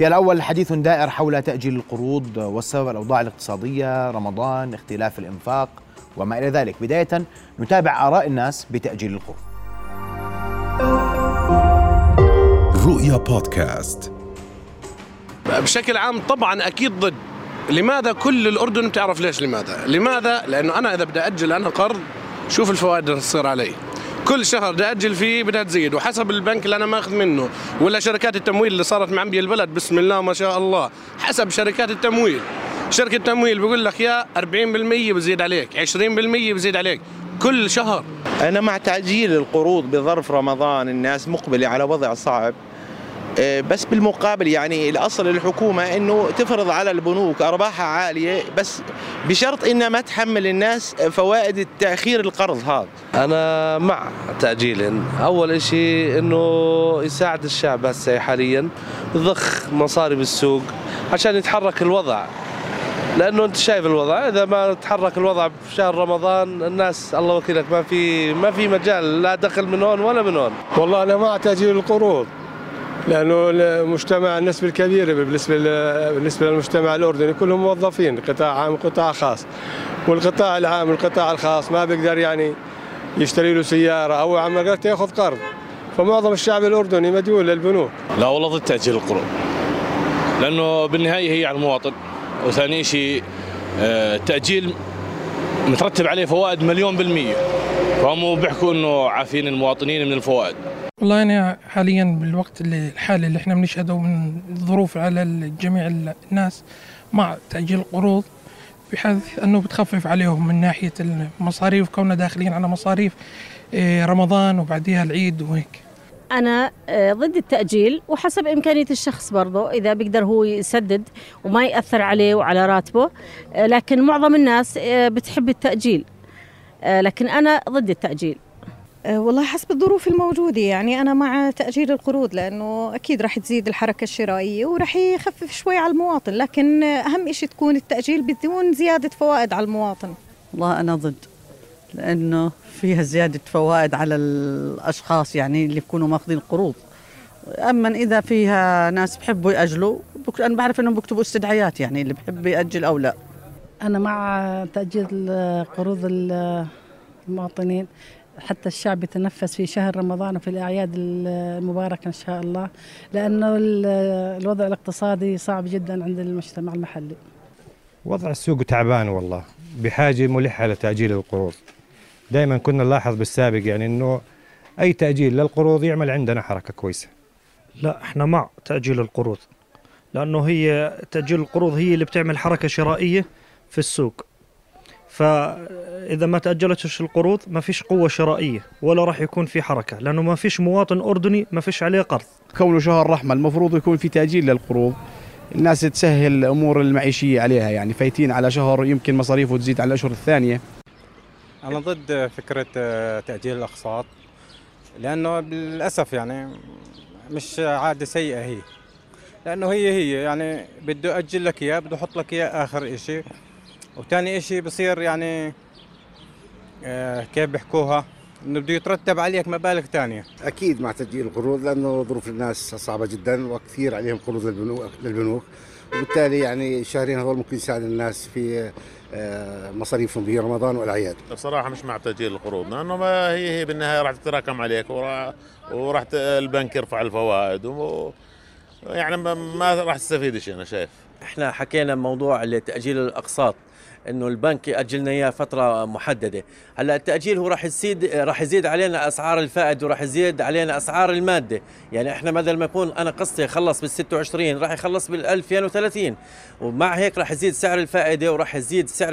في الأول حديث دائر حول تأجيل القروض والسبب الأوضاع الاقتصادية رمضان اختلاف الإنفاق وما إلى ذلك. بداية نتابع آراء الناس بتأجيل القروض. رؤيا بودكاست. بشكل عام طبعا أكيد ضد. لماذا كل الأردن بتعرف ليش لماذا؟ لماذا؟ لأنه أنا إذا بدي أجل أنا قرض شوف الفوائد اللي تصير علي. كل شهر بدي أجل فيه بدها تزيد وحسب البنك اللي أنا ماخذ منه ولا شركات التمويل اللي صارت معبيه البلد بسم الله ما شاء الله حسب شركات التمويل. شركة التمويل بيقول لك يا 40% بزيد عليك 20% بزيد عليك كل شهر. أنا مع تعجيل القروض بظرف رمضان الناس مقبلة على وضع صعب. بس بالمقابل يعني الأصل الحكومة أنه تفرض على البنوك أرباحها عالية بس بشرط أنها ما تحمل الناس فوائد التأخير القرض هذا. أنا مع تأجيل. أول إشي إنه يساعد الشعب هسه حاليا يضخ مصاري بالسوق عشان يتحرك الوضع. لأنه أنت شايف الوضع إذا ما تحرك الوضع في شهر رمضان الناس الله وكيلك ما في ما في مجال لا دخل من هون ولا من هون. والله أنا مع تأجيل القروض. لأنه المجتمع النسبة الكبيرة بالنسبة بالنسبة للمجتمع الأردني كلهم موظفين قطاع عام وقطاع خاص. والقطاع العام والقطاع الخاص ما بيقدر يعني يشتري له سيارة أو عم ياخذ قرض. فمعظم الشعب الأردني مديون للبنوك. لا والله ضد تأجيل القروض. لأنه بالنهاية هي على المواطن. وثاني شيء آه، تأجيل مترتب عليه فوائد مليون بالمية. فهم بيحكوا إنه عافين المواطنين من الفوائد. والله أنا حاليا بالوقت اللي الحالي اللي إحنا بنشهده من الظروف على جميع الناس مع تأجيل القروض بحيث أنه بتخفف عليهم من ناحية المصاريف كوننا داخلين على مصاريف آه، رمضان وبعديها العيد وهيك. أنا آه، ضد التأجيل وحسب إمكانية الشخص برضه إذا بيقدر هو يسدد وما يأثر عليه وعلى راتبه. آه، لكن معظم الناس بتحب التأجيل. لكن أنا ضد التأجيل. والله حسب الظروف الموجودة. يعني أنا مع تأجيل القروض لأنه أكيد راح تزيد الحركة الشرائية وراح يخفف شوي على المواطن. لكن أهم إشي تكون التأجيل بدون زيادة فوائد على المواطن. والله أنا ضد لأنه فيها زيادة فوائد على الأشخاص يعني اللي بيكونوا ماخذين قروض أما إذا فيها ناس بحبوا يأجلوا أنا بعرف إنهم بيكتبوا استدعيات يعني اللي بحب يأجل أو لا. أنا مع تأجيل قروض المواطنين. حتى الشعب يتنفس في شهر رمضان وفي الأعياد المباركة إن شاء الله لأنه الوضع الاقتصادي صعب جدا عند المجتمع المحلي. وضع السوق تعبان والله. بحاجة ملحة لتأجيل القروض. دائما كنا نلاحظ بالسابق يعني أنه أي تأجيل للقروض يعمل عندنا حركة كويسة. لا إحنا مع تأجيل القروض لأنه هي تأجيل القروض هي اللي بتعمل حركة شرائية في السوق. فإذا ما تاجلتش القروض ما فيش قوة شرائية ولا راح يكون في حركة لأنه ما فيش مواطن أردني ما فيش عليه قرض. كونه شهر رحمة المفروض يكون في تأجيل للقروض. الناس تسهل الأمور المعيشية عليها يعني فايتين على شهر يمكن مصاريفه تزيد على الأشهر الثانية. أنا ضد فكرة تأجيل الأقساط لأنه للأسف يعني مش عادة سيئة هي. لأنه هي هي يعني بده أجل لك إياه بده أحط لك إياه آخر شيء وثاني إشي بصير يعني آه كيف بيحكوها إنه بده يترتب عليك مبالغ ثانية أكيد مع تسجيل القروض لأنه ظروف الناس صعبة جدا وكثير عليهم قروض للبنوك للبنوك وبالتالي يعني الشهرين هذول ممكن يساعد الناس في آه، مصاريفهم في رمضان والأعياد. بصراحه مش مع تاجيل القروض لأنه ما هي هي بالنهاية راح تتراكم عليك وراح وراح البنك يرفع الفوائد و يعني ما راح تستفيد شيء أنا شايف. إحنا حكينا موضوع تاجيل الأقساط إنه البنك ياجل لنا إياه فترة محددة. هلأ التأجيل هو راح يزيد راح يزيد علينا أسعار الفائد وراح يزيد علينا أسعار المادة. يعني إحنا بدل ما يكون أنا قسطي خلص بال 26 راح يخلص بال 2030 ومع هيك راح يزيد سعر الفائدة وراح يزيد سعر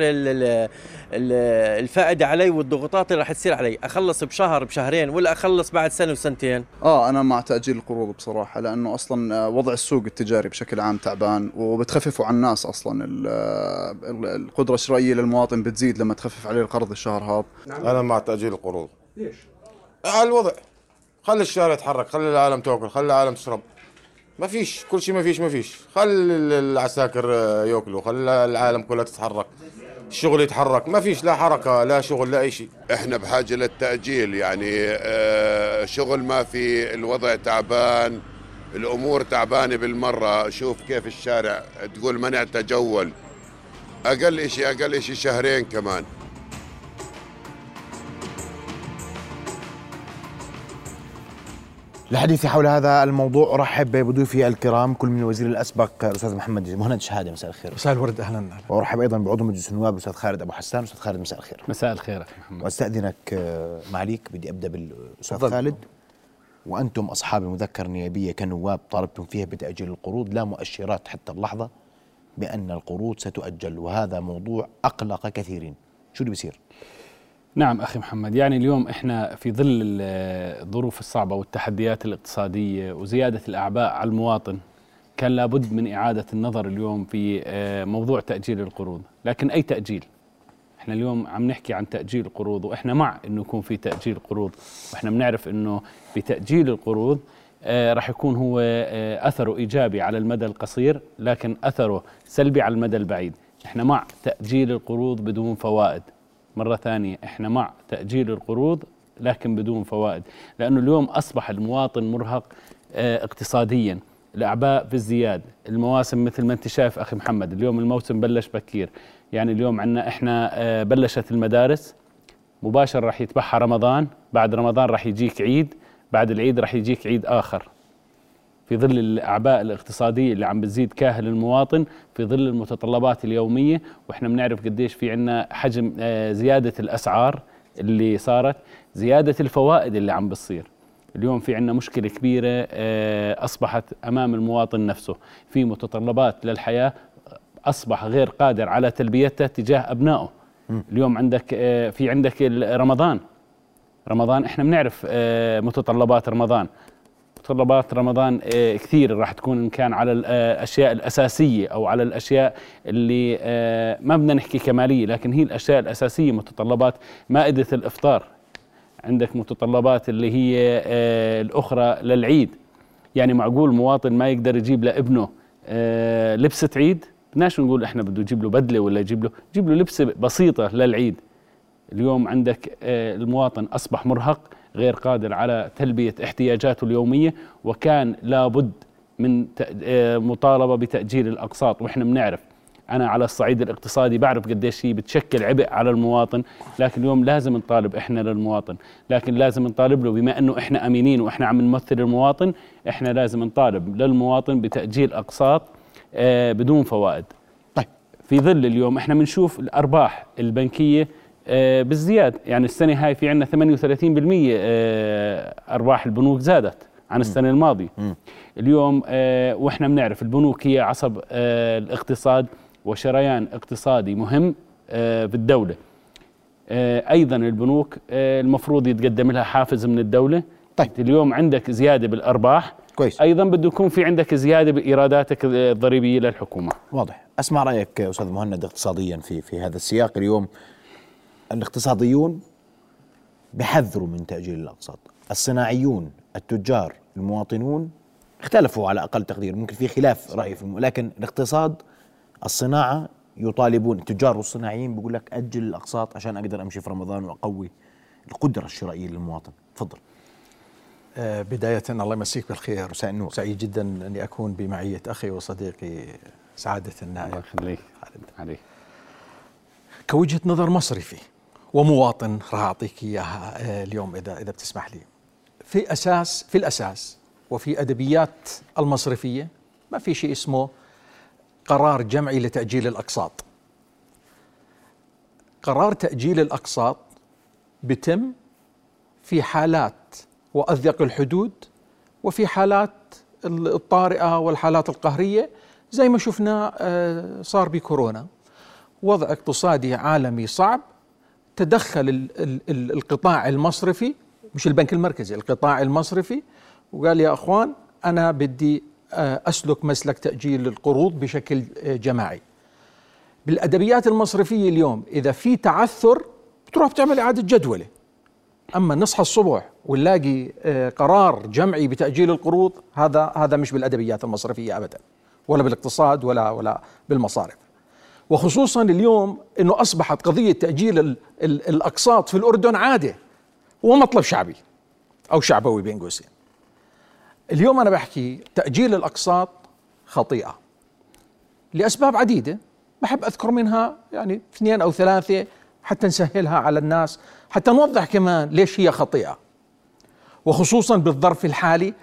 الفائدة علي والضغوطات اللي راح تصير علي. أخلص بشهر بشهرين ولا أخلص بعد سنة وسنتين؟ آه أنا مع تأجيل القروض بصراحة لأنه أصلا وضع السوق التجاري بشكل عام تعبان وبتخففوا على الناس أصلا القدرة الشرائيه للمواطن بتزيد لما تخفف عليه القرض الشهر هذا؟ نعم. أنا مع تأجيل القروض. ليش؟ على الوضع. خلي الشارع يتحرك خلي العالم تاكل خلي العالم تشرب. ما فيش كل شيء ما فيش ما فيش. خلي العساكر ياكلوا خلي العالم كلها تتحرك. الشغل يتحرك. ما فيش لا حركة لا شغل لا أي شيء. إحنا بحاجة للتأجيل يعني آه، شغل ما في الوضع تعبان الأمور تعبانة بالمرة. شوف كيف الشارع تقول منع تجول. أقل شيء أقل شيء شهرين كمان. للحديث حول هذا الموضوع أرحب بضيوفي الكرام كل من الوزير الأسبق الاستاذ محمد مهند شهادة مساء الخير. مساء الورد أهلا وأرحب أيضا بعضو مجلس النواب الاستاذ خالد أبو حسان. أستاذ خالد مساء الخير. مساء الخير أخي محمد. وأستأذنك آه، معاليك بدي أبدأ بالأستاذ. خالد. وأنتم أصحاب المذكره النيابية كنواب طالبتم فيها بتأجيل القروض لا مؤشرات حتى اللحظة. بأن القروض ستؤجل وهذا موضوع أقلق كثيرين. شو اللي بيصير؟ نعم أخي محمد يعني اليوم إحنا في ظل ال- الظروف الصعبة والتحديات الاقتصادية وزيادة الأعباء على المواطن كان لابد من إعادة النظر اليوم في آه، موضوع تأجيل القروض. لكن أي تأجيل؟ إحنا اليوم عم نحكي عن تأجيل القروض وإحنا مع إنه يكون في تأجيل قروض وإحنا بنعرف إنه بتأجيل القروض راح يكون هو آه أثره إيجابي على المدى القصير لكن أثره سلبي على المدى البعيد. إحنا مع تأجيل القروض بدون فوائد. مرة ثانية إحنا مع تأجيل القروض لكن بدون فوائد. لأنه اليوم أصبح المواطن مرهق آه، اقتصاديا. الأعباء في ازدياد المواسم مثل ما أنت شايف أخي محمد. اليوم الموسم بلش بكير. يعني اليوم عندنا إحنا آه، بلشت المدارس. مباشر راح يتبعها رمضان. بعد رمضان راح يجيك عيد. بعد العيد راح يجيك عيد آخر. في ظل الأعباء الاقتصادية اللي عم بتزيد كاهل المواطن في ظل المتطلبات اليومية وإحنا بنعرف قديش في عنا حجم آه، زيادة الأسعار اللي صارت زيادة الفوائد اللي عم بتصير. اليوم في عنا مشكلة كبيرة آه، أصبحت أمام المواطن نفسه. في متطلبات للحياة أصبح غير قادر على تلبيتها تجاه أبنائه. اليوم عندك آه، في عندك رمضان. رمضان. إحنا بنعرف آه، متطلبات رمضان. متطلبات رمضان آه، كثير راح تكون إن كان على الأشياء الأساسية أو على الأشياء اللي آه، ما بدنا نحكي كمالية لكن هي الأشياء الأساسية متطلبات مائدة الإفطار. عندك متطلبات اللي هي آه، الأخرى للعيد. يعني معقول مواطن ما يقدر يجيب لابنه آه، لبسة عيد؟ بدناش نقول إحنا بده يجيب له بدلة ولا يجيب له يجيب له لبسة بسيطة للعيد. اليوم عندك آه، المواطن أصبح مرهق غير قادر على تلبية احتياجاته اليومية وكان لابد من آه، مطالبة بتأجيل الأقساط. وإحنا بنعرف أنا على الصعيد الاقتصادي بعرف قديش هي بتشكل عبء على المواطن لكن اليوم لازم نطالب إحنا للمواطن. لكن لازم نطالب له بما إنه إحنا أمينين وإحنا عم نمثل المواطن إحنا لازم نطالب للمواطن بتأجيل أقساط آه، بدون فوائد. طيب. في ظل اليوم إحنا بنشوف الأرباح البنكية آه، بالزياد. يعني السنة هاي في عندنا 38% آه، ارباح البنوك زادت عن السنة الماضية. اليوم آه، وإحنا بنعرف البنوك هي عصب الاقتصاد وشريان اقتصادي مهم آه، أيضا البنوك المفروض يتقدم لها حافز من الدولة. طيب. اليوم عندك زيادة بالأرباح. كويس. أيضا بده يكون في عندك زيادة بإيراداتك الضريبية للحكومة. واضح. أسمع رأيك أستاذ مهند اقتصاديا في في هذا السياق. اليوم الاقتصاديون بحذروا من تأجيل الأقساط. الصناعيون التجار المواطنون اختلفوا على أقل تقدير. ممكن في خلاف رأي في الم... لكن الاقتصاد الصناعة يطالبون التجار والصناعيين بيقول لك أجل الأقساط عشان أقدر أمشي في رمضان وأقوي القدرة الشرائية للمواطن. تفضل. آه، بداية الله يمسيك بالخير. مساء النور سعيد جدا أني أكون بمعية أخي وصديقي سعادة النائب. الله يخليك. عليك. كوجهة نظر مصرفي ومواطن راح أعطيك إياها آه، اليوم إذا إذا بتسمح لي. في أساس في الأساس وفي أدبيات المصرفية ما في شيء اسمه قرار جمعي لتأجيل الأقساط. قرار تأجيل الأقساط بتم في حالات وأضيق الحدود وفي حالات الطارئة والحالات القهرية زي ما شفنا آه، صار بكورونا. وضع اقتصادي عالمي صعب تدخل ال- ال- ال- القطاع المصرفي مش البنك المركزي القطاع المصرفي وقال يا أخوان أنا بدي آه، أسلك مسلك تأجيل القروض بشكل آه، جماعي. بالأدبيات المصرفية اليوم إذا في تعثر بتروح بتعمل إعادة جدولة. أما نصحى الصبح ونلاقي آه، قرار جمعي بتأجيل القروض هذا هذا مش بالأدبيات المصرفية ابدا ولا بالإقتصاد ولا ولا بالمصارف. وخصوصا اليوم إنه أصبحت قضية تأجيل ال ال الأقساط في الأردن عادة ومطلب شعبي أو شعبوي بين قوسين. اليوم أنا بحكي تأجيل الأقساط خطيئة لأسباب عديدة بحب أذكر منها يعني اثنين أو ثلاثة حتى نسهلها على الناس حتى نوضح كمان ليش هي خطيئة. وخصوصا بالظرف الحالي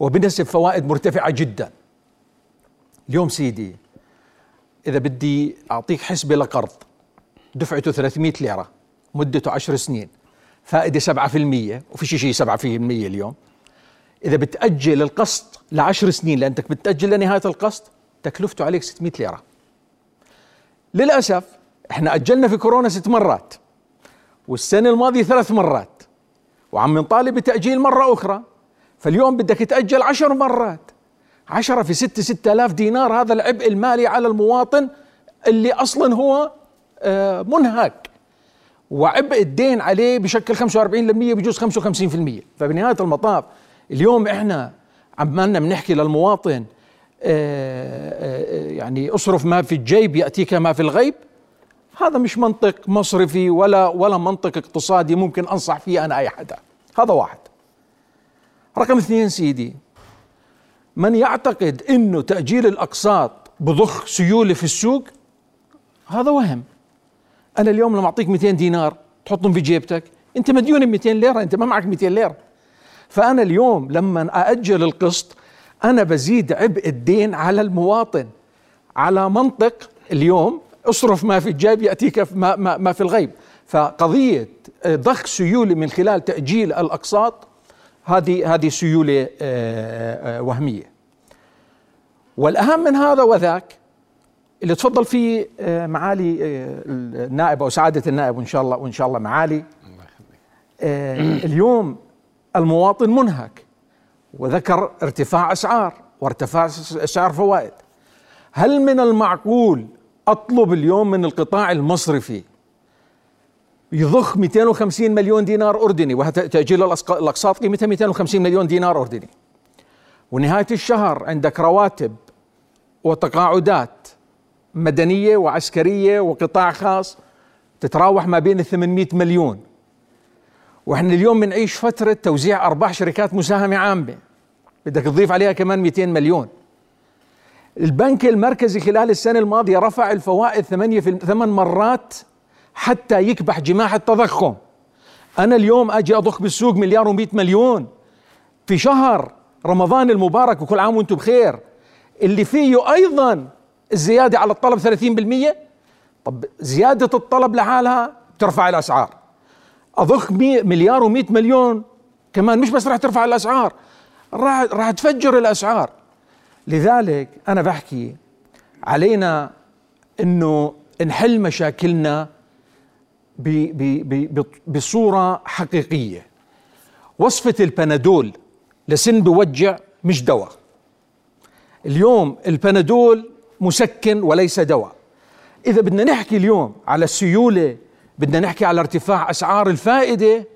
وبنسب فوائد مرتفعة جدا. اليوم سيدي إذا بدي أعطيك حسبه لقرض دفعته 300 ليرة مدته 10 سنين فائدة 7% وفي شيء 7% اليوم. إذا بتأجل القسط ل 10 سنين لأنك بتأجل لنهاية القسط تكلفته عليك 600 ليرة. للأسف إحنا أجلنا في كورونا ست مرات والسنة الماضية ثلاث مرات وعم نطالب بتأجيل مرة أخرى فاليوم بدك تأجل عشر مرات. عشرة في ستة ستة آلاف دينار هذا العبء المالي على المواطن اللي أصلا هو آه، منهك. وعبء الدين عليه بشكل 45% بجوز 55% فبنهاية المطاف اليوم إحنا عمالنا بنحكي للمواطن آه، آه، يعني أصرف ما في الجيب يأتيك ما في الغيب. هذا مش منطق مصرفي ولا ولا منطق اقتصادي ممكن أنصح فيه أنا أي حدا. هذا واحد. رقم اثنين سيدي من يعتقد إنه تأجيل الأقساط بضخ سيولة في السوق؟ هذا وهم. أنا اليوم لما أعطيك 200 دينار تحطهم في جيبتك أنت مديون ب 200 ليرة أنت ما معك 200 ليرة. فأنا اليوم لما أأجل القسط أنا بزيد عبء الدين على المواطن. على منطق اليوم اصرف ما في الجيب يأتيك ما, ما, ما في الغيب. فقضية ضخ سيولة من خلال تأجيل الأقساط هذه هذه سيولة آه، آه، وهمية. والأهم من هذا وذاك اللي تفضل فيه آه، معالي النائب أو سعادة النائب وإن شاء الله وإن شاء الله معالي. اليوم المواطن منهك وذكر ارتفاع أسعار وارتفاع أسعار فوائد. هل من المعقول أطلب اليوم من القطاع المصرفي يضخ 250 مليون دينار أردني وتاجيل الأقساط قيمتها 250 مليون دينار أردني. ونهاية الشهر عندك رواتب وتقاعدات مدنية وعسكرية وقطاع خاص تتراوح ما بين 800 مليون. وإحنا اليوم بنعيش فترة توزيع أرباح شركات مساهمة عامة. بدك تضيف عليها كمان 200 مليون. البنك المركزي خلال السنة الماضية رفع الفوائد ثمانية في ثمان مرات حتى يكبح جماح التضخم. أنا اليوم أجي أضخ بالسوق مليار ومئة مليون. في شهر رمضان المبارك وكل عام وأنتم بخير. اللي فيه أيضا الزيادة على الطلب 30% طب زيادة الطلب لحالها ترفع الأسعار. أضخ مليار ومئة مليون. كمان مش بس راح ترفع الأسعار راح, راح تفجر الأسعار. لذلك أنا بحكي علينا أنه نحل مشاكلنا بصورة حقيقية. وصفة البنادول لسن بوجع مش دواء. اليوم البنادول مسكن وليس دواء. إذا بدنا نحكي اليوم على السيولة بدنا نحكي على ارتفاع أسعار الفائدة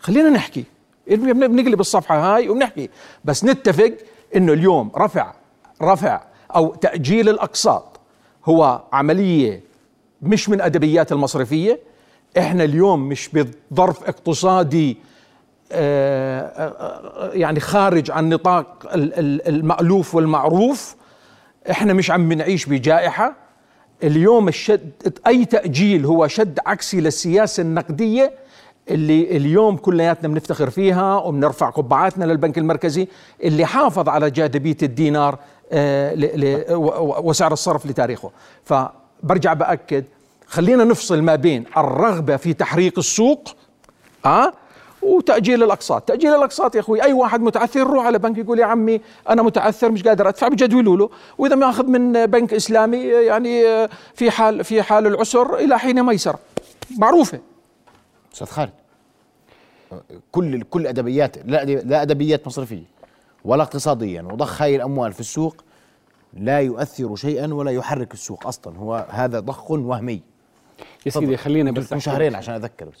خلينا نحكي. بنقلب الصفحة هاي وبنحكي بس نتفق إنه اليوم رفع رفع أو تأجيل الأقساط هو عملية مش من أدبيات المصرفية. إحنا اليوم مش بظرف اقتصادي آه، آه، يعني خارج عن نطاق المألوف والمعروف إحنا مش عم بنعيش بجائحة. اليوم الشد أي تأجيل هو شد عكسي للسياسة النقدية اللي اليوم كلياتنا بنفتخر فيها وبنرفع قبعاتنا للبنك المركزي اللي حافظ على جاذبية الدينار آه، وسعر الصرف لتاريخه. فبرجع بأكد خلينا نفصل ما بين الرغبة في تحريق السوق أه؟ وتأجيل الأقساط. تأجيل الأقساط يا أخوي أي واحد متعثر يروح على بنك يقول يا عمي أنا متعثر مش قادر أدفع بجدولوا له وإذا ما أخذ من بنك إسلامي يعني في حال في حال العسر إلى حين ميسرة معروفة. أستاذ خالد كل كل أدبيات لا لا أدبيات مصرفية ولا اقتصاديا وضخ هاي الأموال في السوق لا يؤثر شيئا ولا يحرك السوق أصلا هو هذا ضخ وهمي. يا سيدي خلينا بس بدكم شهرين عشان أذكر بس.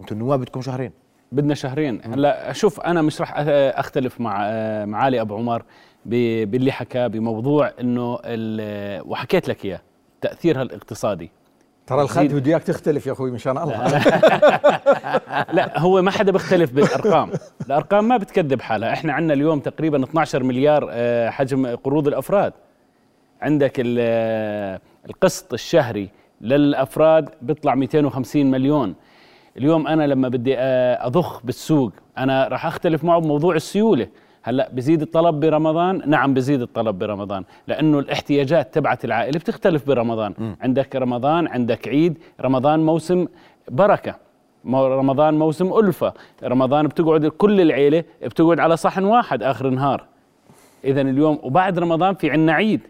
أنتم النواب بدكم شهرين. بدنا شهرين. هلا شوف أنا مش راح أختلف مع معالي أبو عمر باللي حكى بموضوع إنه وحكيت لك إياه تأثيرها الاقتصادي. ترى الخالد بده إياك تختلف يا أخوي مشان الله. لا هو ما حدا بيختلف بالأرقام. الأرقام ما بتكذب حالها. إحنا عندنا اليوم تقريبا 12 مليار آه، حجم قروض الأفراد. عندك ال- القسط الشهري للأفراد بيطلع 250 مليون. اليوم أنا لما بدي آه، أضخ بالسوق أنا راح أختلف معه بموضوع السيولة. هلأ بزيد الطلب برمضان؟ نعم بزيد الطلب برمضان لأنه الاحتياجات تبعت العائلة بتختلف برمضان. م. عندك رمضان عندك عيد رمضان موسم بركة رمضان موسم ألفة رمضان بتقعد كل العيلة بتقعد على صحن واحد آخر النهار. إذا اليوم وبعد رمضان في عنا عيد.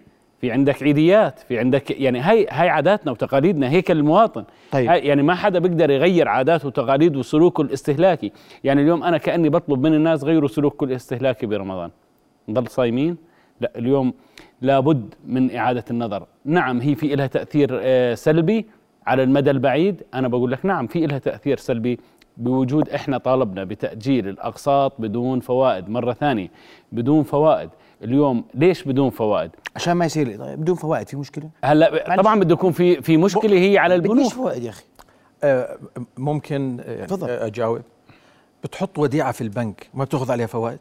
في عندك عيديات في عندك يعني هاي هاي عاداتنا وتقاليدنا هيك المواطن. طيب. هاي يعني ما حدا بيقدر يغير عاداته وتقاليده وسلوكه الاستهلاكي. يعني اليوم أنا كأني بطلب من الناس غيروا سلوككم الاستهلاكي برمضان. نضل صايمين؟ لا اليوم لابد من إعادة النظر. نعم هي في لها تأثير آه، سلبي على المدى البعيد. أنا بقول لك نعم في لها تأثير سلبي بوجود إحنا طالبنا بتأجيل الأقساط بدون فوائد مرة ثانية بدون فوائد. اليوم ليش بدون فوائد؟ عشان ما يصير طيب بدون فوائد في مشكلة؟ هلا طبعا بده يكون في في مشكلة هي على البنوك. بديش فوائد يا أخي. آه، ممكن يعني تفضل. آه، أجاوب. بتحط وديعة في البنك ما بتاخذ عليها فوائد؟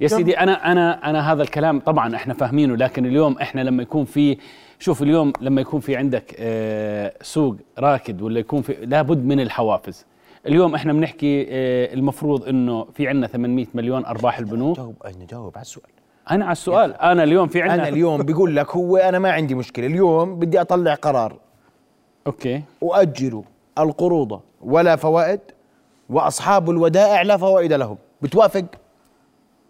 يا سيدي أنا أنا أنا هذا الكلام طبعا إحنا فاهمينه لكن اليوم إحنا لما يكون في شوف اليوم لما يكون في عندك آه، سوق راكد ولا يكون في لابد من الحوافز. اليوم إحنا بنحكي آه، المفروض إنه في عندنا 800 مليون أرباح البنوك. جاوب أنا جاوب؟ على السؤال. أنا على السؤال. أنا اليوم في عندنا أنا اليوم بيقول لك هو أنا ما عندي مشكلة. اليوم بدي أطلع قرار. أوكي. واجلوا القروض ولا فوائد وأصحاب الودائع لا فوائد لهم. بتوافق؟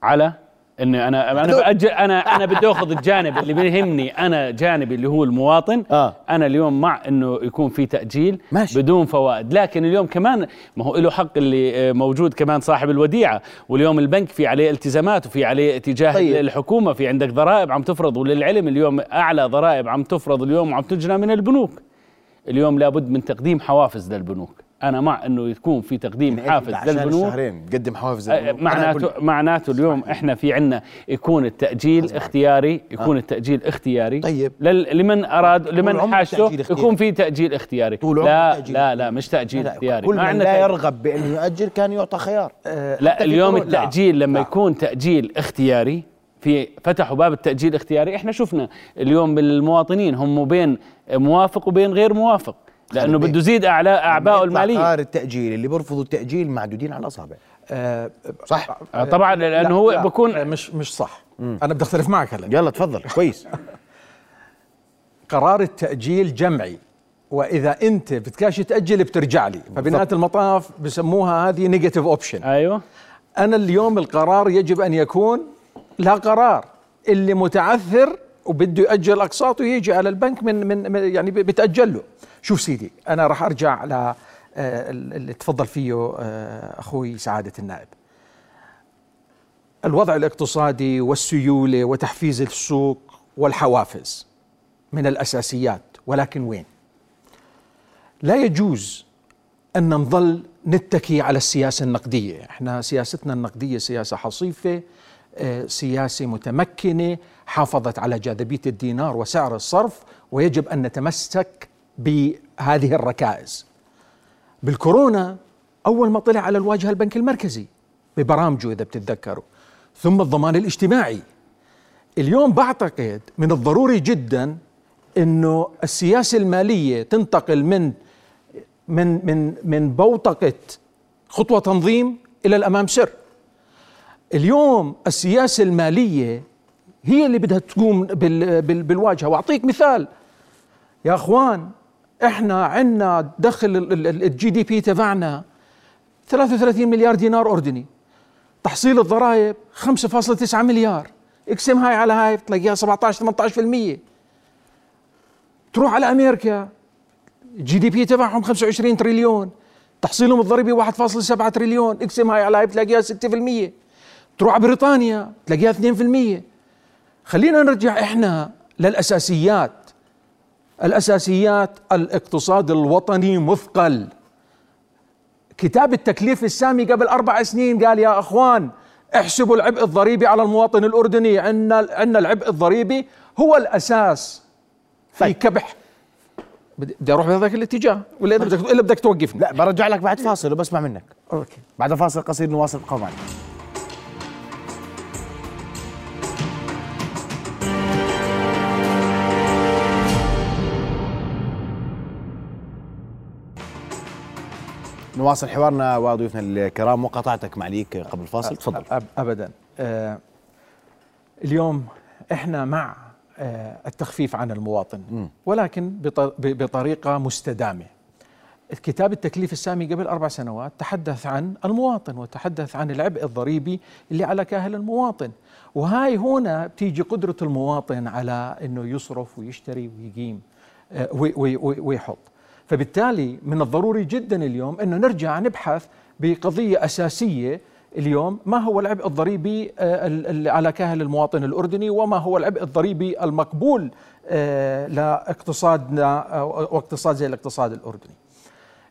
على؟ إني أنا أنا بأجل أنا أنا بدي أخذ الجانب اللي بيهمني أنا جانبي اللي هو المواطن آه. أنا اليوم مع إنه يكون في تأجيل ماشي. بدون فوائد لكن اليوم كمان ما هو له حق اللي آه، موجود كمان صاحب الوديعة واليوم البنك في عليه التزامات وفي عليه اتجاه. طيب. الحكومة في عندك ضرائب عم تفرض وللعلم اليوم أعلى ضرائب عم تفرض اليوم وعم تجنى من البنوك اليوم لابد من تقديم حوافز للبنوك أنا مع إنه يكون في تقديم حافز عشان للبنوك الشهرين تقدم حوافز آه،. أنا معناته معناته اليوم إحنا في عنا يكون التأجيل اختياري يكون آه. التأجيل اختياري طيب. لل- لمن اراد لمن اختياري. يكون في تأجيل اختياري طول لا تأجيل لا لا مش تأجيل لا، اختياري كل من عندنا لا. يرغب بانه يؤجل كان يعطى خيار لا حتى في اليوم كورونا- لا. التأجيل لما يكون تأجيل اختياري في فتحوا باب التأجيل الاختياري إحنا شفنا اليوم بالمواطنين هم بين موافق وبين غير موافق لأنه بده يزيد اعلى اعبائه المالية. قرار التأجيل اللي بيرفضوا التأجيل معدودين على الأصابع. آه صح؟ آه، طبعا لأنه لا، هو لا، بكون آه، مش مش صح. أنا بدي أختلف معك هلا. يلا تفضل. كويس. قرار التأجيل جمعي. وإذا أنت بدكاش تأجل بترجع لي. فبنهايه المطاف بسموها هذه negative option أيوه. أنا اليوم القرار يجب أن يكون لا قرار. اللي متعثر وبده يأجل اقساطه يجي على البنك من من يعني بتاجل له شوف سيدي أنا راح أرجع ل آه، اللي تفضل فيه آه، أخوي سعادة النائب. الوضع الاقتصادي والسيولة وتحفيز السوق والحوافز من الأساسيات ولكن وين؟ لا يجوز أن نظل نتكي على السياسة النقدية. إحنا سياستنا النقدية سياسة حصيفة آه، سياسة متمكنة حافظت على جاذبية الدينار وسعر الصرف ويجب أن نتمسك بهذه الركائز. بالكورونا أول ما طلع على الواجهة البنك المركزي ببرامجه إذا بتتذكروا. ثم الضمان الاجتماعي. اليوم بعتقد من الضروري جدا إنه السياسة المالية تنتقل من من من من بوتقة خطوة تنظيم إلى الأمام سر. اليوم السياسة المالية هي اللي بدها تقوم بال بال بالواجهة. وأعطيك مثال. يا أخوان إحنا عندنا دخل ال GDP تبعنا 33 مليار دينار أردني. تحصيل الضرائب 5.9 مليار. اقسم هاي على هاي بتلاقيها 17 18% تروح على أمريكا GDP تبعهم 25 تريليون. تحصيلهم الضريبي 1.7 تريليون. اقسم هاي على هاي بتلاقيها 6% تروح على بريطانيا تلاقيها 2% خلينا نرجع إحنا للأساسيات. الأساسيات الاقتصاد الوطني مثقل. كتاب التكليف السامي قبل أربع سنين قال يا أخوان احسبوا العبء الضريبي على المواطن الأردني. عندنا عندنا العبء الضريبي هو الأساس في كبح. بدي بدي أروح بهذاك الاتجاه؟ ولا إذا بدك إلا بدك توقفني. لا برجع لك بعد فاصل وبسمع منك. أوكي. بعد فاصل قصير نواصل القوم نواصل حوارنا وضيوفنا الكرام وقطعتك معليك قبل الفاصل. تفضل. أب ابدا. آه اليوم إحنا مع آه التخفيف عن المواطن ولكن بط- ب- بطريقة مستدامة. كتاب التكليف السامي قبل أربع سنوات تحدث عن المواطن وتحدث عن العبء الضريبي اللي على كاهل المواطن. وهاي هنا بتيجي قدرة المواطن على إنه يصرف ويشتري ويقيم آه، وي- وي- وي- ويحط. فبالتالي من الضروري جدا اليوم إنه نرجع نبحث بقضية أساسية اليوم ما هو العبء الضريبي آه، على كاهل المواطن الأردني وما هو العبء الضريبي المقبول آه، لإقتصادنا آه، واقتصاد زي الاقتصاد الأردني.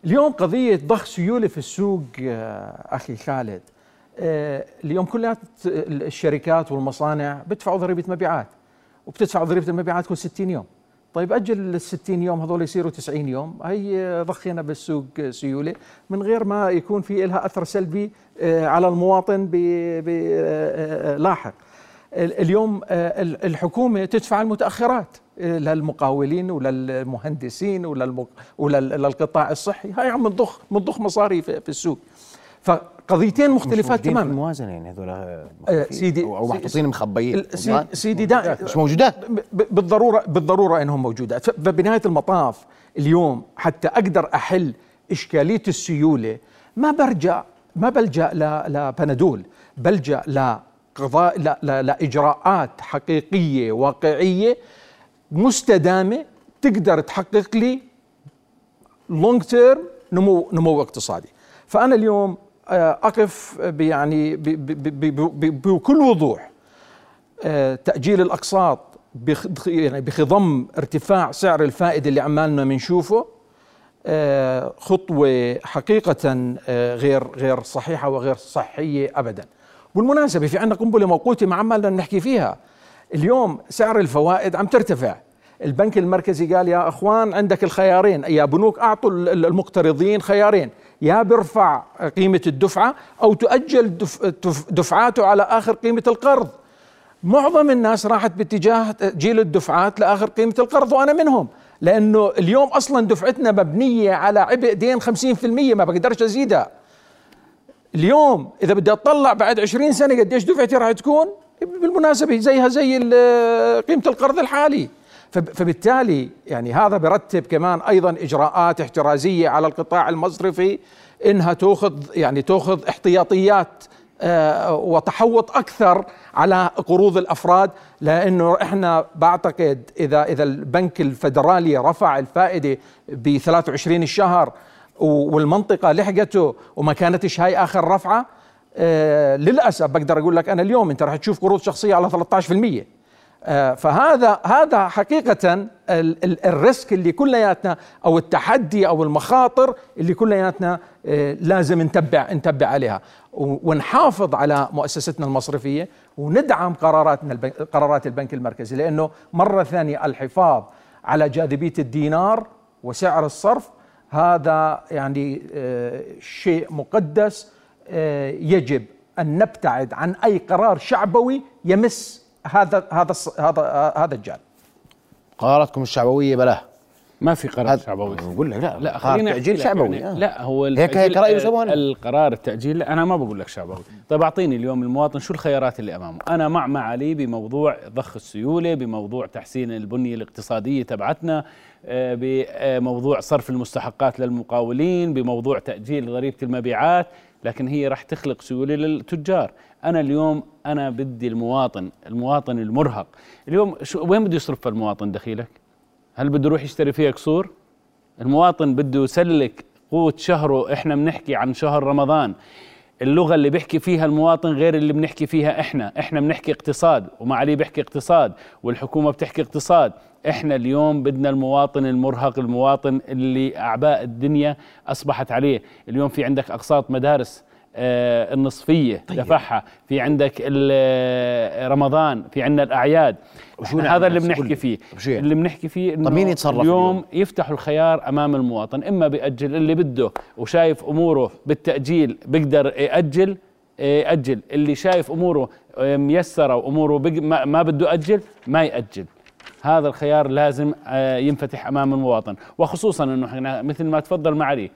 اليوم قضية ضخ سيولة في السوق أخي خالد اليوم كلها الشركات والمصانع بيدفعوا ضريبة مبيعات وبتدفع ضريبة المبيعات كل 60 يوم طيب أجل ال 60 يوم هذول يصيروا 90 يوم. هي ضخينا بالسوق سيولة. من غير ما يكون في لها أثر سلبي آه، على المواطن آه، آه، لاحق. ال- اليوم ال- الحكومة تدفع المتأخرات للمقاولين وللمهندسين. وللقطاع الصحي. هاي عم نضخ بنضخ مصاري في السوق. فقضيتين مختلفات في تماما. الموازنة يعني هذول آه، سيدي أو محطوطين مخبيين. سيدي دا مش موجودات. بالضرورة بالضرورة إنهم موجودات. فبنهاية المطاف اليوم حتى أقدر أحل إشكالية السيولة ما برجع ما بلجأ ل- لبنادول بلجأ لقضاء لا لا لاجراءات حقيقية واقعية مستدامة تقدر تحقق لي لونج تيرم نمو نمو اقتصادي. فأنا اليوم أقف ب- يعني بكل وضوح. آه، تأجيل الأقساط يعني بخضم ارتفاع سعر الفائدة اللي عمالنا بنشوفه آه، خطوة حقيقة آه، غير غير صحيحة وغير صحية ابدا. بالمناسبة في عندنا قنبلة موقوتة ما عمالنا نحكي فيها. اليوم سعر الفوائد عم ترتفع. البنك المركزي قال يا أخوان عندك الخيارين. يا بنوك أعطوا ال- المقترضين خيارين. يا بيرفع قيمة الدفعة أو تؤجل دف- دف- دفعاته على آخر قيمة القرض. معظم الناس راحت باتجاه تأجيل الدفعات لآخر قيمة القرض وأنا منهم لأنه اليوم أصلا دفعتنا مبنية على عبء دين 50% ما بقدرش أزيدها. اليوم إذا بدي أطلع بعد 20 سنة قديش دفعتي راح تكون؟ بالمناسبة زيها زي قيمة القرض الحالي. فبالتالي يعني هذا برتب كمان أيضا إجراءات احترازية على القطاع المصرفي إنها تأخذ يعني تأخذ احتياطيات آه، وتحوط أكثر على قروض الأفراد لأنه إحنا بعتقد إذا إذا البنك الفدرالي رفع الفائدة ب 23 الشهر والمنطقة لحقته وما كانتش هاي آخر رفعة آه، للأسف بقدر أقول لك أنا اليوم أنت راح تشوف قروض شخصية على 13% آه، فهذا هذا حقيقة ال- ال- الريسك اللي كلياتنا أو التحدي أو المخاطر اللي كلياتنا آه، لازم نتبع نتبع عليها. ونحافظ على مؤسستنا المصرفية وندعم قراراتنا قرارات البنك المركزي لأنه مرة ثانية الحفاظ على جاذبية الدينار وسعر الصرف هذا يعني آه، شيء مقدس آه، يجب أن نبتعد عن أي قرار شعبوي يمس هذا هذا هذا هذا الجانب. قراراتكم الشعبوية بلاه ما في قرار هذا- شعبوي. بقول لك لا. لا تأجيل لك شعبوي يعني آه. لا هو هيك هيك يسوونه. القرار التأجيل لا أنا ما بقول لك شعبوي. طيب أعطيني اليوم المواطن شو الخيارات اللي أمامه. أنا مع ما علي بموضوع ضخ السيولة بموضوع تحسين البنية الاقتصادية تبعتنا آه، بموضوع صرف المستحقات للمقاولين بموضوع تأجيل ضريبة المبيعات لكن هي راح تخلق سيولة للتجار. أنا اليوم أنا بدي المواطن المواطن المرهق. اليوم شو وين بده يصرف المواطن دخيلك؟ هل بده يروح يشتري فيها قصور؟ المواطن بده يسلك قوت شهره إحنا بنحكي عن شهر رمضان. اللغة اللي بيحكي فيها المواطن غير اللي بنحكي فيها إحنا. إحنا بنحكي اقتصاد وما علي بيحكي اقتصاد والحكومة بتحكي اقتصاد. إحنا اليوم بدنا المواطن المرهق المواطن اللي أعباء الدنيا أصبحت عليه. اليوم في عندك أقساط مدارس. النصفية طيب. دفعها في عندك ال- رمضان في عندنا الأعياد وشو نعمل هذا اللي بس؟ بنحكي. فيه يعني؟ اللي بنحكي فيه انه طب مين يتصرف اليوم, اليوم؟ يفتحوا الخيار أمام المواطن إما بيأجل اللي بده وشايف أموره بالتأجيل بيقدر يأجل يأجل اللي شايف أموره ميسره وأموره بق- ما, ما بده يأجل ما يأجل هذا الخيار لازم آه، ينفتح أمام المواطن وخصوصا إنه إحنا مثل ما تفضل معالي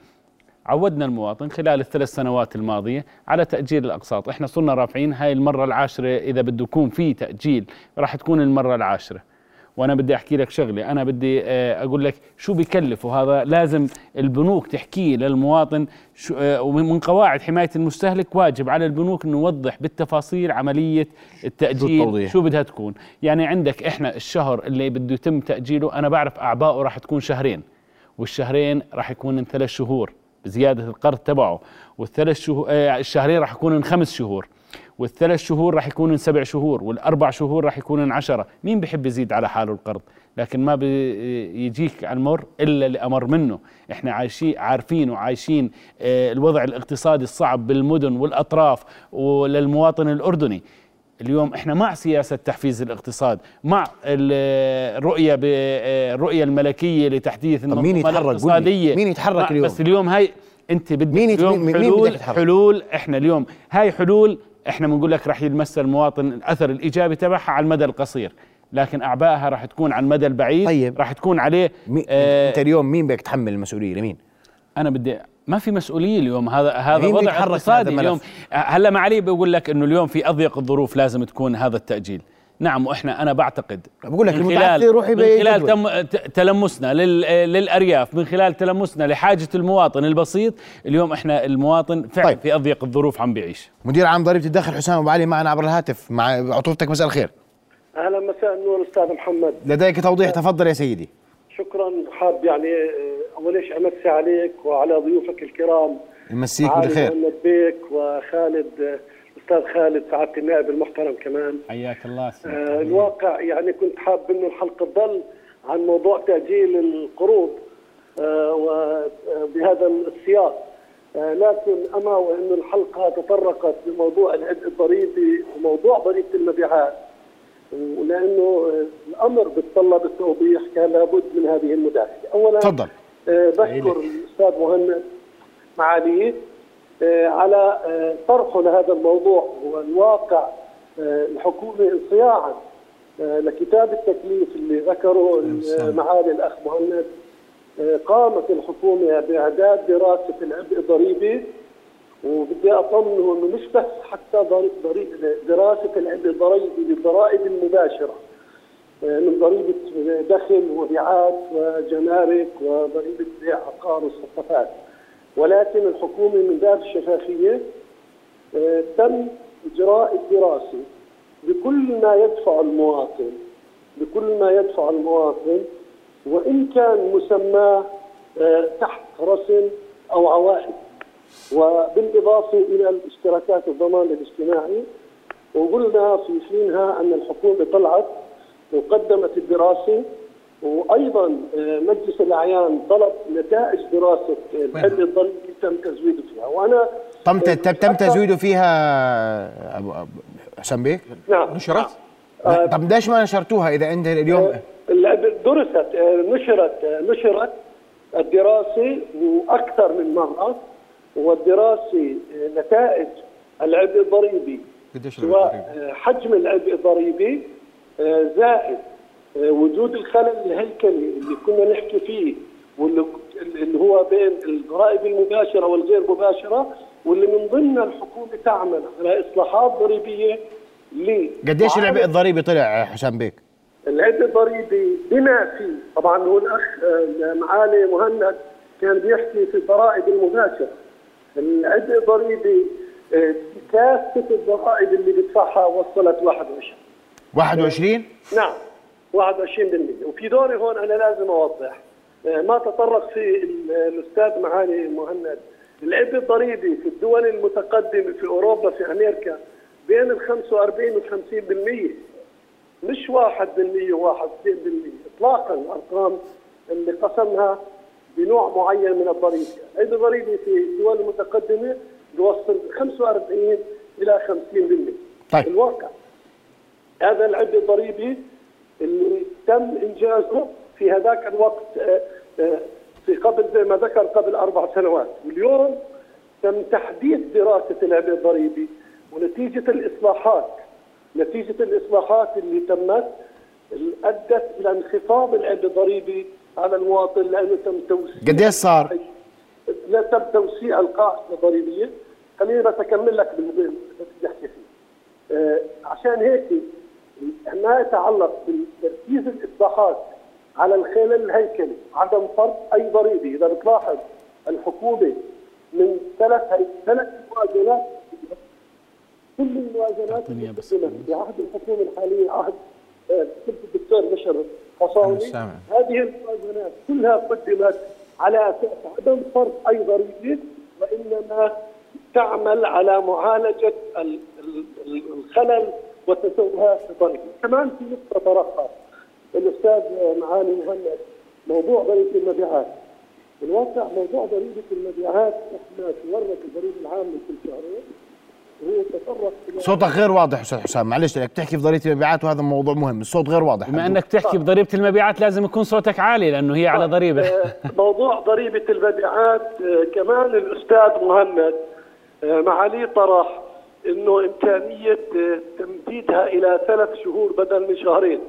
عودنا المواطن خلال الثلاث سنوات الماضية على تأجيل الأقساط. إحنا صرنا رافعين هاي المرة العاشرة إذا بده يكون في تأجيل راح تكون المرة العاشرة. وأنا بدي أحكي لك شغلة أنا بدي آه، أقول لك شو بكلف وهذا لازم البنوك تحكيه للمواطن آه، ومن من قواعد حماية المستهلك واجب على البنوك إنه يوضح بالتفاصيل عملية التأجيل؟ شو بدها تكون. يعني عندك إحنا الشهر اللي بده يتم تأجيله أنا بعرف اعبائه راح تكون شهرين والشهرين راح يكون ثلاث شهور. بزيادة القرض تبعه والثلاث شهور آه، الشهرين راح يكونوا خمس شهور والثلاث شهور راح يكونوا سبع شهور والأربع شهور راح يكونوا عشرة. مين بحب يزيد على حاله القرض؟ لكن ما بيجيك على المر إلا اللي أمر منه. إحنا عايشين عارفين وعايشين آه، الوضع الاقتصادي الصعب بالمدن والأطراف وللمواطن الأردني. اليوم إحنا مع سياسة تحفيز الاقتصاد مع ال- الرؤيه ب- الرؤيه الملكية لتحديث مين المنظومة لي. الاقتصادية مين يتحرك اليوم؟ بس اليوم هاي أنت بدك مين اليوم مين- مين حلول بدك يتحرك؟ حلول إحنا اليوم هاي حلول إحنا بنقول لك راح يمس المواطن الأثر الإيجابي تبعها على المدى القصير لكن أعبائها راح تكون على المدى البعيد طيب راح تكون عليه مي آه أنت اليوم مين بدك تحمل المسؤولية لمين؟ أنا بدي ما في مسؤولية اليوم. هذا هذا وضع اقتصادي؟ اليوم. هلا معالي بقول لك إنه اليوم في أضيق الظروف لازم تكون هذا التأجيل. نعم وإحنا أنا بعتقد بقول لك من المتعثر خلال يروح من خلال. تم تلمسنا لل- للأرياف من خلال تلمسنا لحاجة المواطن البسيط اليوم إحنا المواطن فعلا طيب. في أضيق الظروف عم بيعيش. مدير عام ضريبة الدخل حسام أبو علي معنا عبر الهاتف. مع عطوفتك مساء الخير. أهلا مساء النور أستاذ محمد. لديك توضيح تفضل يا سيدي. شكرا. حاب يعني آه، اول شيء أمسي عليك وعلى ضيوفك الكرام. يمسيك بالخير. بيك وخالد آه، الاستاذ خالد سعاده النائب المحترم كمان. حياك الله آه، الواقع يعني كنت حاب إنه الحلقة تضل عن موضوع تأجيل القروض آه، وبهذا السياق. آه، لكن أما وانه الحلقة تطرقت لموضوع العبء الضريبي وموضوع ضريبة المبيعات ولأنه الأمر بيتطلب التوضيح كان لابد من هذه المداخلة. اولا تفضل. آه، بشكر الأستاذ مهند معاليه آه، على آه، طرحه لهذا الموضوع. والواقع الحكومة انصياعا لكتاب التكليف اللي ذكره معالي الأخ مهند قامت الحكومة بإعداد دراسة العبء الضريبي. وبدي أطمنه إنه مش بس حتى دراسه العبء الضريبي للضرائب المباشره آه، من ضريبة دخل وبيعات وجمارك وضريبة بيع عقار وصفقات. ولكن الحكومة من باب الشفافية آه، تم إجراء الدراسة بكل ما يدفع المواطن بكل ما يدفع المواطن وإن كان مسماه آه، تحت رسم أو عوائد. وبالإضافة إلى الاشتراكات الضمان الاجتماعي وقلنا في حينها أن الحكومة طلعت وقدمت الدراسة وأيضا آه، مجلس الأعيان طلب نتائج دراسة الحد الضريبي تم تزويده فيها. وأنا تم تم تم تزويده فيها أبو حسام بيك؟ نعم. نشرت طب ليش ما نشرتوها إذا أنت اليوم؟ ال- درست آه، نشرت آه، نشرت الدراسة وأكثر من مرة. والدراسه آه، نتائج العبء الضريبي. سواء آه، حجم العبء الضريبي آه، زائد وجود الخلل الهيكلي اللي كنا نحكي فيه واللي اللي هو بين الضرائب المباشرة والغير مباشرة واللي من ضمنها الحكومة تعمل على إصلاحات ضريبية ل قديش العبء الضريبي طلع حسام بيك؟ العبء الضريبي بما فيه طبعا هو الأخ معالي مهند كان بيحكي في الضرائب المباشرة. العبء الضريبي آه، كافة الضرائب اللي بيدفعها وصلت 21 21 نعم 21% وفي دوري هون أنا لازم أوضح آه، ما تطرق فيه ال- الأستاذ معالي مهند. العبء الضريبي في الدول المتقدمة في أوروبا في أمريكا بين ال 45 وال 50% مش 1% و1% اطلاقا الأرقام اللي قسمها بنوع معين من الضريبة، العبء الضريبي في الدول المتقدمة يوصل 45 إلى 50% طيب. الواقع. هذا العد الضريبي اللي تم إنجازه في هذاك الوقت آه، آه، في قبل زي ما ذكر قبل أربع سنوات. واليوم تم تحديث دراسة العبء الضريبي ونتيجة الإصلاحات. نتيجة الإصلاحات اللي تمت أدت إلى انخفاض العبء الضريبي على المواطن لأنه تم توسيع قديش صار؟ لا تم توسيع القاعده الضريبية خليني بس أكمل لك بالموضوع احكي فيه آه، عشان هيك ما يتعلق بتركيز الإصلاحات على الخلل الهيكلي عدم فرض أي ضريبة إذا بتلاحظ الحكومة من ثلاث. ثلاث موازنات كل الموازنات في عهد الحكومة الحالية عهد آه، الدكتور بشر سامع. هذه الموازنات كلها قدمت على أساس عدم فرض أي ضريبة وإنما تعمل على معالجة ال- ال- ال- الخلل وتسويها الضريبه. كمان في نقطة طرحها الأستاذ معالي مهند موضوع ضريبة المبيعات. الواقع موضوع ضريبة المبيعات إحنا تورط الضريبة العامة كل شهرين تطرق إلى صوتك غير واضح أستاذ حسام. معلش لك تحكي في ضريبة المبيعات وهذا موضوع مهم. الصوت غير واضح. بما أنك تحكي بضريبه المبيعات لازم يكون صوتك عالي لأنه هي على ضريبة. موضوع ضريبة المبيعات آه، كمان الأستاذ مهند آه، معاليه طرح أنه إمكانية آه، تمديدها إلى ثلاث شهور بدل من شهرين.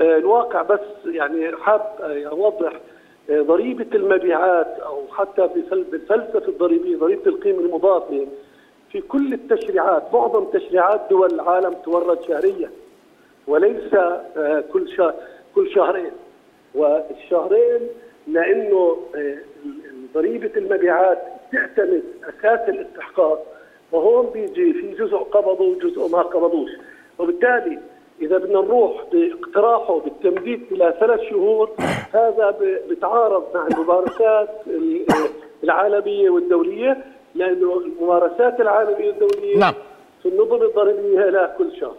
آه، الواقع بس يعني حاب آه، أوضح آه، ضريبة المبيعات أو حتى بالفلسفة الضريبية ضريبة القيمة المضافة في كل التشريعات معظم تشريعات دول العالم تورد شهريا وليس آه، كل شهر كل شهرين. والشهرين لأنه آه، ضريبة المبيعات تعتمد أساس الاستحقاق وهون بيجي في جزء قبضوا وجزء ما قبضوش. وبالتالي إذا بدنا نروح باقتراحه بالتمديد إلى ثلاث شهور هذا بتعارض مع الممارسات ال- العالمية والدولية. لأنه الممارسات العالمية والدوليه نعم. في النظم الضريبية لها كل شهر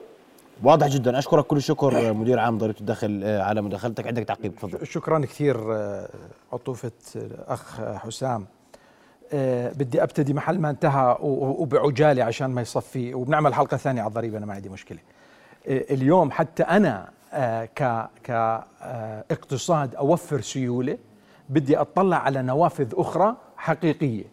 واضح جدا. أشكرك كل الشكر مدير عام ضريبة الدخل آه، على مداخلتك. عندك تعقيب تفضل. شكرا كثير آه، عطوفة الأخ حسام. آه، بدي أبتدي محل ما انتهى و- و- وبعجالة عشان ما يصفي وبنعمل حلقة ثانية على الضريبة أنا ما عندي مشكلة. آه، اليوم حتى أنا آه، ك كاقتصاد أوفر سيولة بدي أطلع على نوافذ أخرى حقيقية.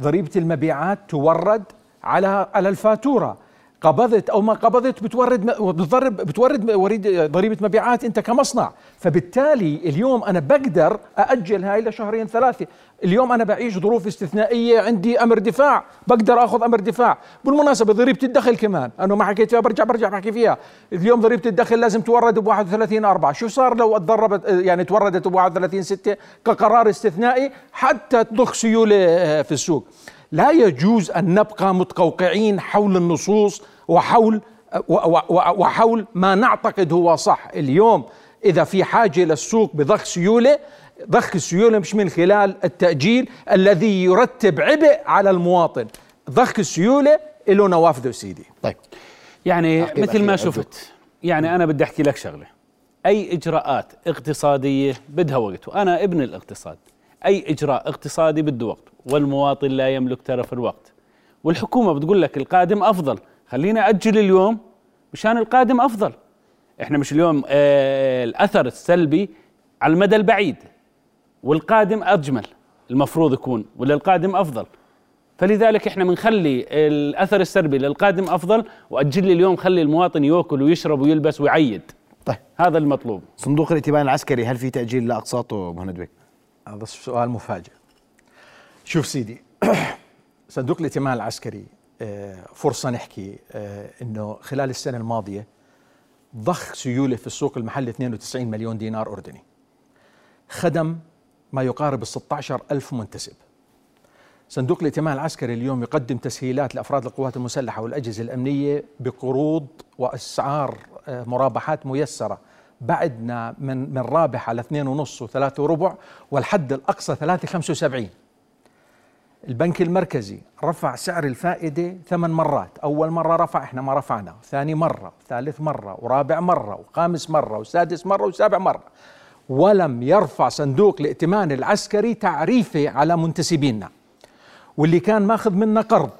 ضريبة المبيعات تورد على على الفاتورة. قبضت أو ما قبضت بتورد بتضرب بتورد وريد ضريبة مبيعات أنت كمصنع. فبالتالي اليوم أنا بقدر أأجل هاي لشهرين ثلاثة. اليوم أنا بعيش ظروف استثنائية عندي أمر دفاع بقدر آخذ أمر دفاع. بالمناسبة ضريبة الدخل كمان. أنا ما حكيت فيها برجع برجع بحكي فيها. اليوم ضريبة الدخل لازم تورد ب 31 4 شو صار لو تضربت يعني توردت ب 31 6 كقرار استثنائي حتى تضخ سيولة آه، في السوق؟ لا يجوز أن نبقى متقوقعين حول النصوص وحول وحول ما نعتقد هو صح. اليوم إذا في حاجة للسوق بضخ سيولة ضخ السيولة مش من خلال التأجيل الذي يرتب عبء على المواطن. ضخ السيولة له نوافذه سيدي. طيب. يعني مثل ما. شفت يعني أنا بدي أحكي لك شغلة. أي إجراءات اقتصادية بدها وقت وأنا ابن الاقتصاد. أي إجراء اقتصادي بده وقت والمواطن لا يملك ترف الوقت. والحكومة بتقول لك القادم أفضل. خلينا أجل اليوم مشان القادم أفضل. إحنا مش اليوم آه الأثر السلبي على المدى البعيد. والقادم أجمل المفروض يكون ولا القادم أفضل. فلذلك إحنا بنخلي الأثر السلبي للقادم أفضل وأجل لي اليوم خلي المواطن يأكل ويشرب ويلبس ويعيد. طيب. هذا المطلوب. صندوق الائتمان العسكري هل في تأجيل لاقساطه مهند بك؟ هذا سؤال مفاجئ. شوف سيدي صندوق الائتمان العسكري آه، فرصة نحكي آه، أنه خلال السنة الماضية ضخ سيولة في السوق المحلي 92 مليون دينار أردني. خدم ما يقارب ال 16 ألف منتسب. صندوق الائتمان العسكري اليوم يقدم تسهيلات لأفراد القوات المسلحة والأجهزة الأمنية بقروض وأسعار آه، مرابحات ميسرة. بعدنا من من رابح على 2.5 و3 وربع والحد الأقصى 3.75 البنك المركزي رفع سعر الفائدة ثمان مرات. أول مرة رفع إحنا ما رفعنا ثاني مرة ثالث مرة ورابع مرة وخامس مرة وسادس مرة وسابع مرة. ولم يرفع صندوق الائتمان العسكري تعريفه على منتسبينا. واللي كان ماخذ منا قرض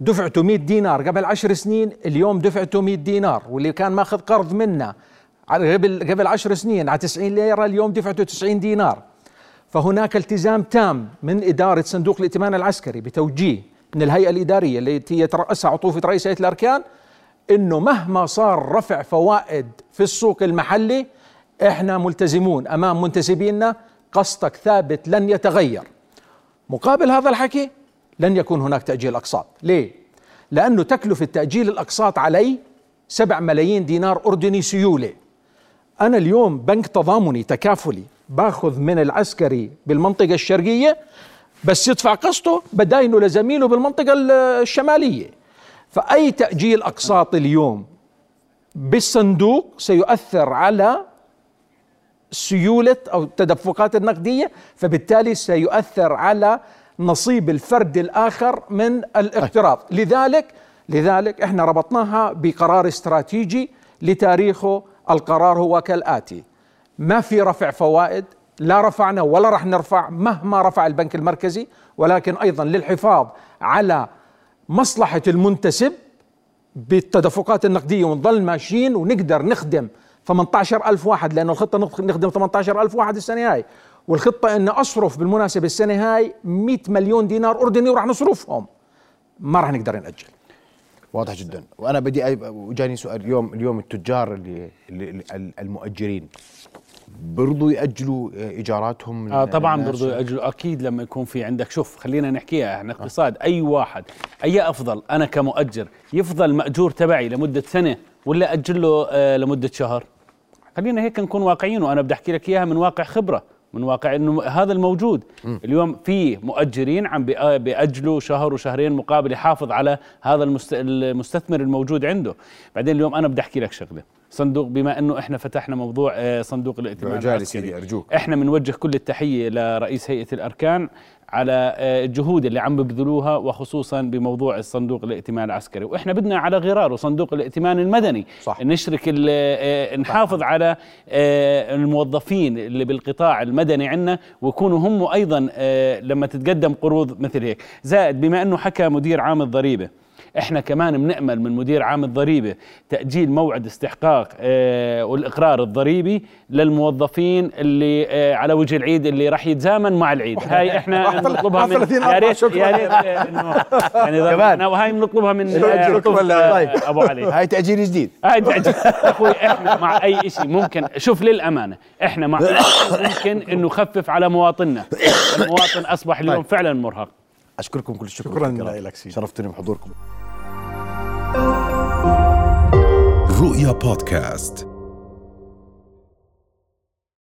دفعته 100 دينار. قبل عشر سنين اليوم دفعته 100 دينار. واللي كان ماخذ قرض منا قبل قبل عشر سنين على 90 ليرة اليوم دفعته 90 دينار. فهناك التزام تام من إدارة صندوق الائتمان العسكري بتوجيه من الهيئة الإدارية التي يترأسها عطوفة رئيس هيئة الأركان إنه مهما صار رفع فوائد في السوق المحلي إحنا ملتزمون أمام منتسبينا قسطك ثابت لن يتغير. مقابل هذا الحكي لن يكون هناك تأجيل أقساط. ليه؟ لأنه تكلفة تأجيل الأقساط علي سبع ملايين دينار أردني سيولة. أنا اليوم بنك تضامني تكافلي باخذ من العسكري بالمنطقة الشرقية بس يدفع قسطه بداينه لزميله بالمنطقة الشمالية. فأي تأجيل أقساط اليوم بالصندوق سيؤثر على سيولة أو التدفقات النقدية فبالتالي سيؤثر على نصيب الفرد الآخر من الاقتراض. لذلك لذلك إحنا ربطناها بقرار استراتيجي لتاريخه القرار هو كالآتي. ما في رفع فوائد لا رفعنا ولا راح نرفع مهما رفع البنك المركزي ولكن أيضا للحفاظ على مصلحة المنتسب بالتدفقات النقدية ونظل ماشيين ونقدر نخدم 18 ألف واحد لأنه الخطة نخدم 18 ألف واحد السنة هاي. والخطة أن أصرف بالمناسبة السنة هاي 100 مليون دينار أردني وراح نصرفهم. ما راح نقدر نأجل. واضح جدا. وأنا بدي وجاني سؤال. اليوم اليوم التجار اللي, اللي المؤجرين برضو يأجلوا إيجاراتهم آه طبعا؟ برضو يأجلوا. أكيد لما يكون في عندك شوف خلينا نحكيها إحنا اقتصاد أي واحد أي أفضل أنا كمؤجر يفضل مأجور تبعي لمدة سنة ولا أجل له آه لمدة شهر؟ خلينا هيك نكون واقعيين وأنا بدي أحكي لك إياها من واقع خبرة. من واقع إنه هذا الموجود م. اليوم في مؤجرين عم بيأ- بيأجلوا شهر وشهرين مقابل يحافظ على هذا المست- المستثمر الموجود عنده بعدين اليوم أنا بدي أحكي لك شغلة صندوق بما إنه إحنا فتحنا موضوع آه، صندوق الائتمان العسكري. سيدي أرجوك. إحنا بنوجه كل التحية لرئيس هيئة الأركان على آه، الجهود اللي عم ببذلوها وخصوصا بموضوع الصندوق الائتمان العسكري. وإحنا بدنا على غراره صندوق الائتمان المدني. صح. نشرك ال- آه، نحافظ على آه، الموظفين اللي بالقطاع المدني عندنا ويكونوا هم أيضا آه، لما تتقدم قروض مثل هيك. زائد بما أنه حكى مدير عام الضريبة إحنا كمان بنأمل من مدير عام الضريبة تأجيل موعد استحقاق آه والإقرار الضريبي للموظفين اللي آه على وجه العيد اللي راح يتزامن مع العيد هاي إحنا واحد- بنطلبها من 31 يا ريت شكراً. يا ريت آه، يعني كمان. وهي بنطلبها من آه،. آه، طيب. أبو علي هاي تأجيل جديد هاي تأجيل أخوي إحنا مع أي شيء ممكن شوف للأمانة إحنا مع أي شيء ممكن إنه نخفف على مواطننا المواطن أصبح اليوم طيب. فعلا مرهق أشكركم كل الشكر شكراً. لك سيدي. شرفتني بحضوركم رؤيا بودكاست.